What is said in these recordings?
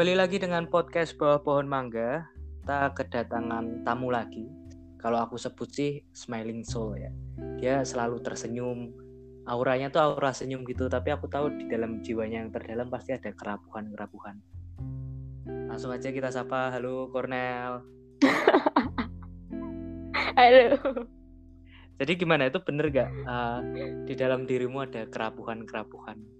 Kembali lagi dengan podcast Bawah Pohon Mangga. Kita kedatangan tamu lagi. Kalau aku sebut sih smiling soul ya. Dia selalu tersenyum. Auranya tuh aura senyum gitu, tapi aku tahu di dalam jiwanya yang terdalam pasti ada kerapuhan-kerapuhan. Langsung aja kita sapa, halo Cornel. Halo. Jadi gimana itu bener gak uh, di dalam dirimu ada kerapuhan-kerapuhan?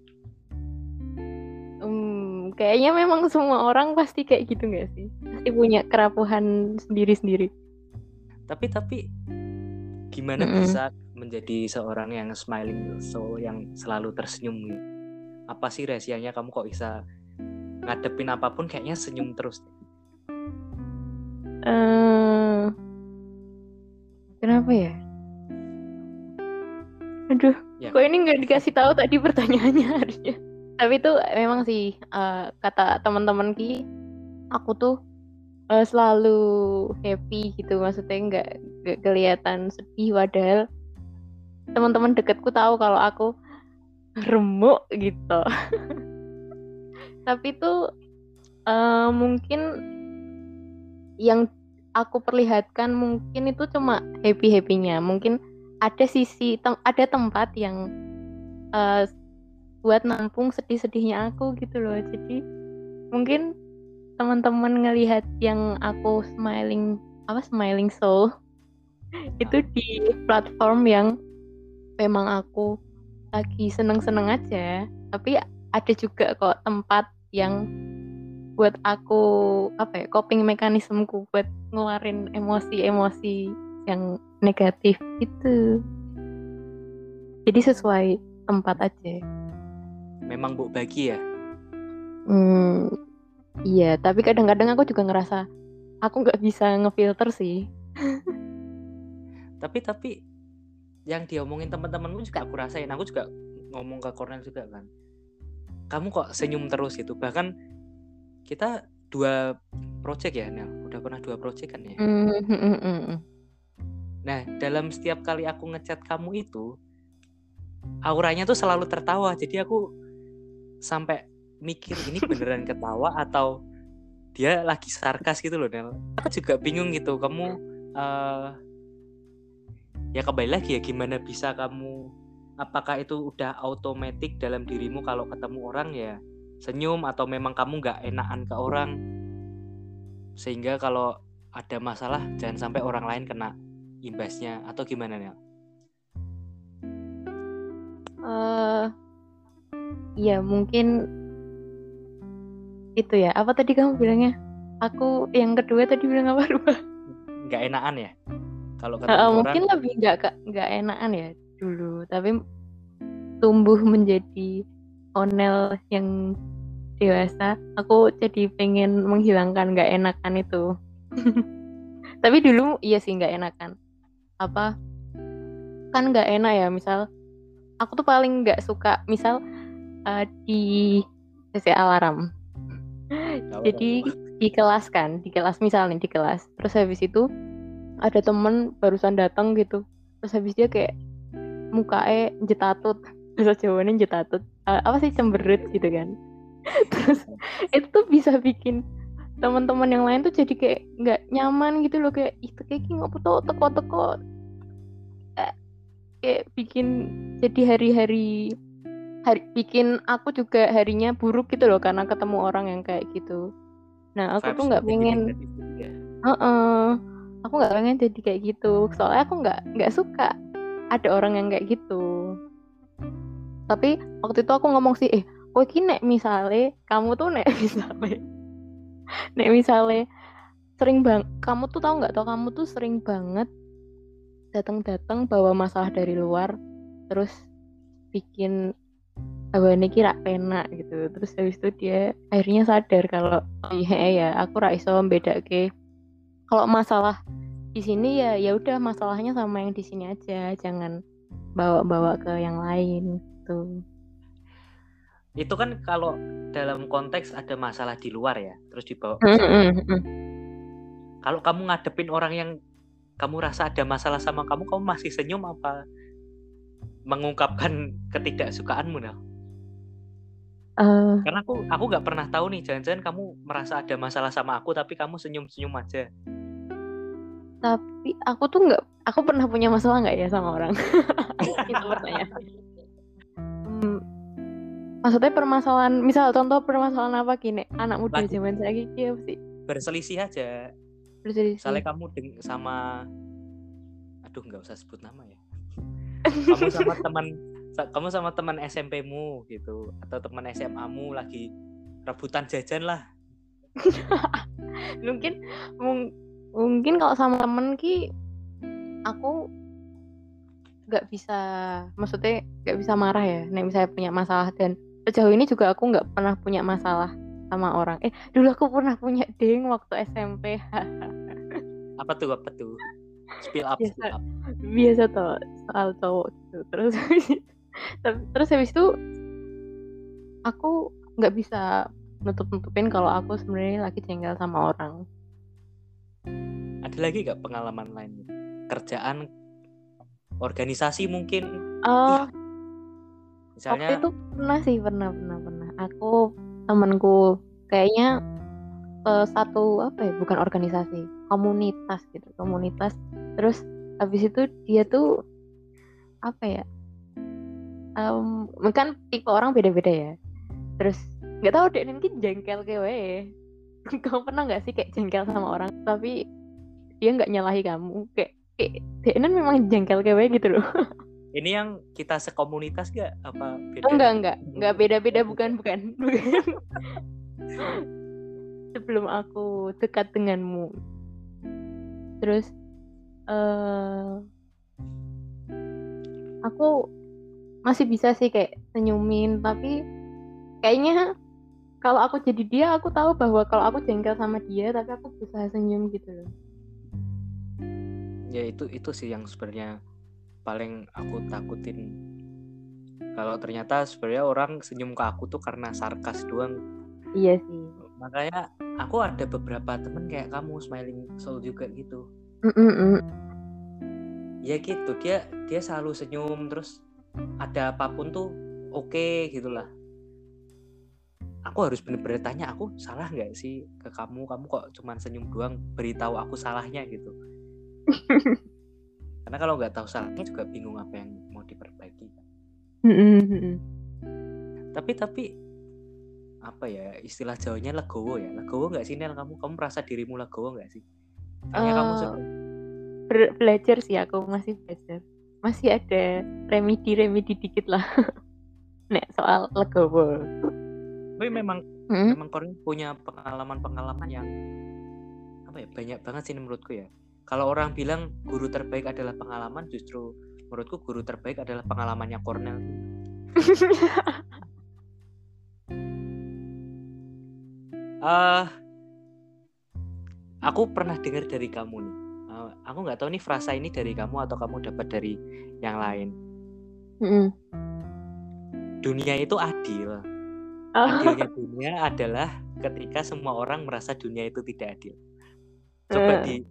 Hmm, kayaknya memang semua orang pasti kayak gitu nggak sih? Pasti punya kerapuhan sendiri-sendiri. Tapi tapi gimana Mm-mm. bisa menjadi seorang yang smiling soul yang selalu tersenyum? gitu? Apa sih rahasianya kamu kok bisa ngadepin apa pun kayaknya senyum terus? Eh, kenapa ya? Aduh, Ya. kok ini nggak dikasih tahu tadi pertanyaannya harusnya. Tapi itu memang sih eh, kata teman-teman ki, aku tuh eh, selalu happy gitu, maksudnya nggak kelihatan sedih. Padahal teman-teman deketku tahu kalau aku remuk gitu. Tapi tuh eh, mungkin yang aku perlihatkan mungkin itu cuma happy happynya mungkin ada sisi tem- ada tempat yang eh, buat nampung sedih-sedihnya aku gitu loh. Jadi mungkin teman-teman ngelihat yang aku smiling apa smiling soul itu di platform yang memang aku lagi seneng-seneng aja. Tapi ada juga kok tempat yang buat aku apa ya coping mekanismeku buat ngeluarin emosi-emosi yang negatif itu jadi sesuai tempat aja Memang bu bagi ya. hmm, iya tapi kadang-kadang aku juga ngerasa aku nggak bisa ngefilter sih Tapi tapi yang diomongin teman-temanmu juga aku rasain. Aku juga ngomong ke Cornel juga kan. Kamu kok senyum terus gitu. Bahkan kita dua project ya, Nel. Udah pernah dua project kan ya. Hmm, hmm, hmm. Nah, dalam setiap kali aku ngechat kamu itu, auranya tuh selalu tertawa. Jadi aku sampai mikir ini beneran ketawa atau dia lagi sarkas gitu loh, Nel. Aku juga bingung gitu. Kamu eh ya kembali lagi ya gimana bisa kamu apakah itu udah automatic dalam dirimu kalau ketemu orang ya senyum atau memang kamu nggak enakan ke orang sehingga kalau ada masalah jangan sampai orang lain kena imbasnya atau gimana Nel? Eh, iya mungkin itu ya. Apa tadi kamu bilangnya? Aku yang kedua tadi bilang apa lupa nggak enakan ya? Kalau eh, orang mungkin lebih nggak nggak enakan ya dulu. Tapi tumbuh menjadi onel yang dewasa. Aku jadi pengen menghilangkan nggak enakan itu. Tapi dulu iya sih nggak enakan. Apa? Kan nggak enak ya misal aku tuh paling nggak suka misal eh, di CC alarm. Jadi di kelas kan di kelas misalnya di kelas. Terus habis itu ada temen barusan datang gitu. Terus habis dia kayak mukanya jetatut bahasa Jawanya jetatut Eh, apa sih cemberut gitu kan. Terus itu tuh bisa bikin teman-teman yang lain tuh jadi kayak nggak nyaman gitu loh. Kayak itu kayak ngapa tuh teko-teko Eh, kayak bikin jadi hari-hari hari bikin aku juga harinya buruk gitu loh karena ketemu orang yang kayak gitu nah aku tuh Vibes nggak jadi pengen ya. Heeh. aku nggak pengen jadi kayak gitu soalnya aku nggak nggak suka ada orang yang kayak gitu tapi waktu itu aku ngomong sih eh kowe ki nek misale kamu tuh nek misale nek misale sering bang kamu tuh tahu nggak tau kamu tuh sering banget datang-datang bawa masalah dari luar terus bikin ini kira penak gitu. Terus habis itu dia akhirnya sadar kalau oh iya ya aku ra iso mbedake. Kalau masalah di sini ya ya udah masalahnya sama yang di sini aja. Jangan bawa-bawa ke yang lain gitu. Itu kan kalau dalam konteks ada masalah di luar ya, terus dibawa ke Mm. Kalau kamu ngadepin orang yang kamu rasa ada masalah sama kamu, kamu masih senyum apa mengungkapkan ketidaksukaanmu Nel? Eh, Karena aku aku nggak pernah tahu nih, jangan-jangan kamu merasa ada masalah sama aku tapi kamu senyum-senyum aja. tapi aku tuh nggak aku pernah punya masalah nggak ya sama orang? Itu pertanyaan. Hmm, maksudnya permasalahan misal contoh permasalahan apa gini? Anak muda Lagi- zaman saya gitu sih? Berselisih aja. berselisih. Misalnya kamu deng sama aduh nggak usah sebut nama ya. kamu sama teman kamu sama teman SMP-mu gitu atau teman SMA-mu lagi rebutan jajan lah. mungkin mung- mungkin kalau sama temen ki aku nggak bisa maksudnya nggak bisa marah ya nek misalnya punya masalah dan sejauh ini juga aku nggak pernah punya masalah sama orang eh dulu aku pernah punya ding waktu SMP Apa tuh apa tuh? Spill up, Biasa. spill up. biasa tuh soal cowok gitu terus terus habis itu aku nggak bisa nutup nutupin kalau aku sebenarnya lagi jengkel sama orang Ada lagi nggak pengalaman lain? Kerjaan, organisasi mungkin. oh waktu Misalnya itu pernah sih pernah pernah pernah aku temanku kayaknya eh, satu apa ya bukan organisasi komunitas gitu komunitas terus habis itu dia tuh apa ya em, kan tipe orang beda-beda ya terus nggak tahu deh mungkin jengkel kewe kamu pernah nggak sih kayak jengkel sama orang tapi dia nggak nyalahi kamu kayak kayak dia memang jengkel kewe gitu loh ini yang kita sekomunitas gak apa beda? Oh, enggak, enggak. Enggak beda-beda bukan, bukan. Bukan. Sebelum aku dekat denganmu. Terus eh aku masih bisa sih kayak senyumin, tapi kayaknya kalau aku jadi dia, aku tahu bahwa kalau aku jengkel sama dia, tapi aku berusaha senyum gitu loh. Ya itu itu sih yang sebenarnya paling aku takutin. Kalau ternyata sebenarnya orang senyum ke aku tuh karena sarkas doang. Iya sih. Makanya aku ada beberapa temen kayak kamu smiling soul juga gitu. Mm-mm-mm. Ya gitu dia dia selalu senyum terus ada apa pun tuh oke gitulah. Aku harus bener-bener tanya aku salah nggak sih ke kamu kamu kok cuman senyum doang beritahu aku salahnya gitu. Karena kalau nggak tahu salahnya juga bingung apa yang mau diperbaiki. Tapi tapi apa ya istilah Jawanya legowo ya. Legowo nggak sih Nel kamu? Kamu merasa dirimu legowo nggak sih? Kayaknya kamu Eh, sudah Ber- belajar sih aku masih belajar masih ada remedi remedi dikit lah nek soal legowo tapi memang Hmm? memang Korin punya pengalaman-pengalaman yang apa ya banyak banget sih menurutku ya. Kalau orang bilang guru terbaik adalah pengalaman, justru menurutku guru terbaik adalah pengalamannya Cornell. Eh, aku pernah dengar dari kamu nih. Aku nggak tahu nih frasa ini dari kamu atau kamu dapat dari yang lain. Mm-mm. Dunia itu adil. Oh, Adilnya dunia adalah ketika semua orang merasa dunia itu tidak adil. Coba Eh.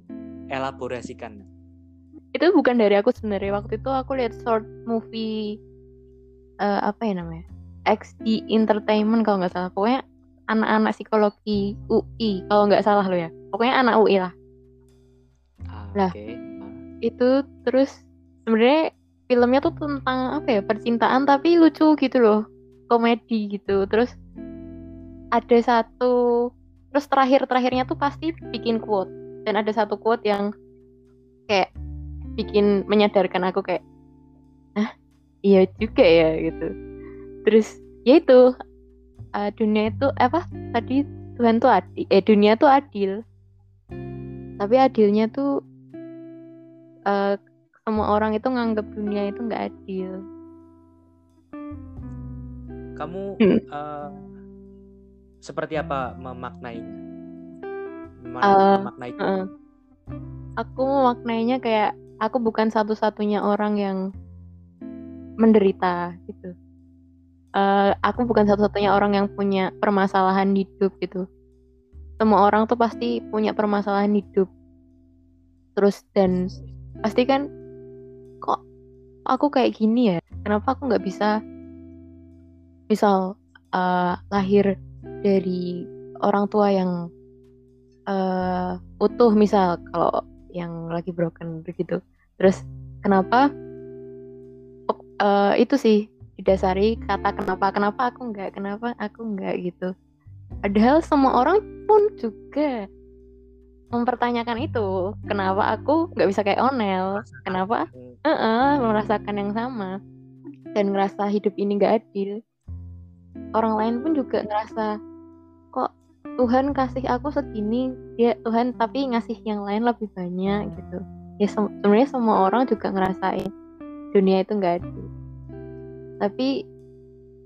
dielaborasikan. itu bukan dari aku sebenarnya waktu itu aku lihat short movie eh, apa ya namanya XD Entertainment kalau nggak salah pokoknya anak-anak psikologi UI kalau nggak salah lo ya pokoknya anak UI lah Ah, Lah. Oke. Ah. itu terus sebenarnya filmnya tuh tentang apa ya percintaan tapi lucu gitu loh komedi gitu terus ada satu terus terakhir terakhirnya tuh pasti bikin quote dan ada satu quote yang kayak bikin menyadarkan aku kayak ah iya juga ya gitu terus ya itu uh, dunia itu apa tadi Tuhan tuh adil eh dunia tuh adil tapi adilnya tuh eh, semua orang itu nganggap dunia itu nggak adil Kamu Hmm. eh, seperti apa memaknainya? Mema- memaknai itu. Heeh. aku memaknainya kayak aku bukan satu-satunya orang yang menderita gitu Eh, aku bukan satu-satunya orang yang punya permasalahan hidup gitu semua orang tuh pasti punya permasalahan hidup terus dan pasti kan kok aku kayak gini ya? Kenapa aku nggak bisa misal uh, lahir dari orang tua yang uh, utuh misal kalau yang lagi broken begitu? Terus kenapa? Uh, itu sih didasari kata kenapa kenapa aku enggak kenapa aku enggak gitu. Padahal semua orang pun juga mempertanyakan itu kenapa aku nggak bisa kayak Onel? Kenapa? uh -uh, merasakan yang sama. Dan ngerasa hidup ini nggak adil. Orang lain pun juga ngerasa kok Tuhan kasih aku segini? Dia Tuhan tapi ngasih yang lain lebih banyak gitu. Ya se sebenarnya semua orang juga ngerasain dunia itu nggak adil. Tapi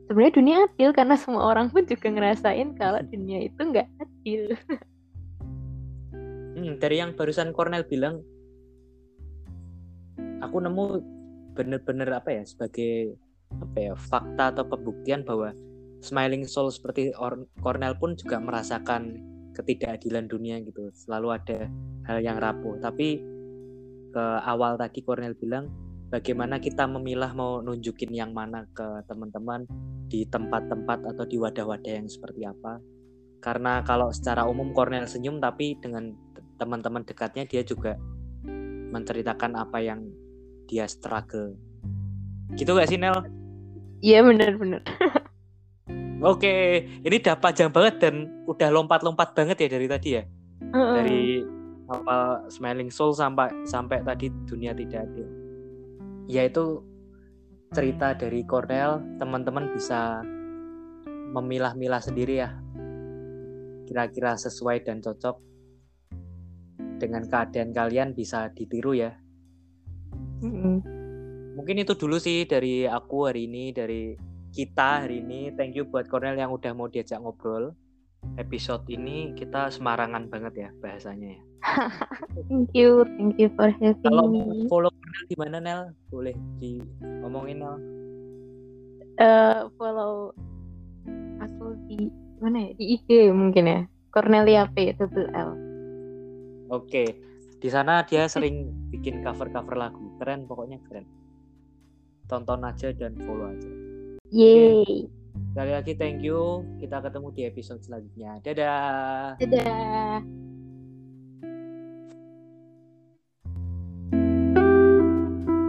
sebenarnya dunia adil karena semua orang pun juga ngerasain kalau dunia itu nggak adil hmm, dari yang barusan Cornel bilang aku nemu bener-bener apa ya sebagai apa ya fakta atau pembuktian bahwa smiling soul seperti Cornell pun juga merasakan ketidakadilan dunia gitu. Selalu ada hal yang rapuh. Tapi ke awal tadi Cornell bilang bagaimana kita memilah mau nunjukin yang mana ke teman-teman di tempat-tempat atau di wadah-wadah yang seperti apa? Karena kalau secara umum Cornell senyum tapi dengan teman-teman dekatnya dia juga menceritakan apa yang dia struggle gitu gak sih Nel? Iya benar-benar. Oke, ini udah panjang banget dan udah lompat-lompat banget ya dari tadi ya. Uh-uh. Dari apa Smiling Soul sampai sampai tadi dunia tidak adil. Yaitu cerita dari Cornell, teman-teman bisa memilah-milah sendiri ya. Kira-kira sesuai dan cocok dengan keadaan kalian bisa ditiru ya. Mm-hmm mungkin itu dulu sih dari aku hari ini dari kita hari ini. Thank you buat Cornel yang udah mau diajak ngobrol. Episode ini kita semarangan banget ya bahasanya ya. Thank you thank you for having kalau me. follow Cornel di mana Nel? Boleh di ngomongin Nel. Uh, follow aku di mana ya? Di IG mungkin ya. Cornelia P double L oke di sana dia sering bikin cover cover lagu keren pokoknya keren tonton aja dan follow aja. Yeay. Sekali lagi thank you. Kita ketemu di episode selanjutnya. Dadah. Dadah.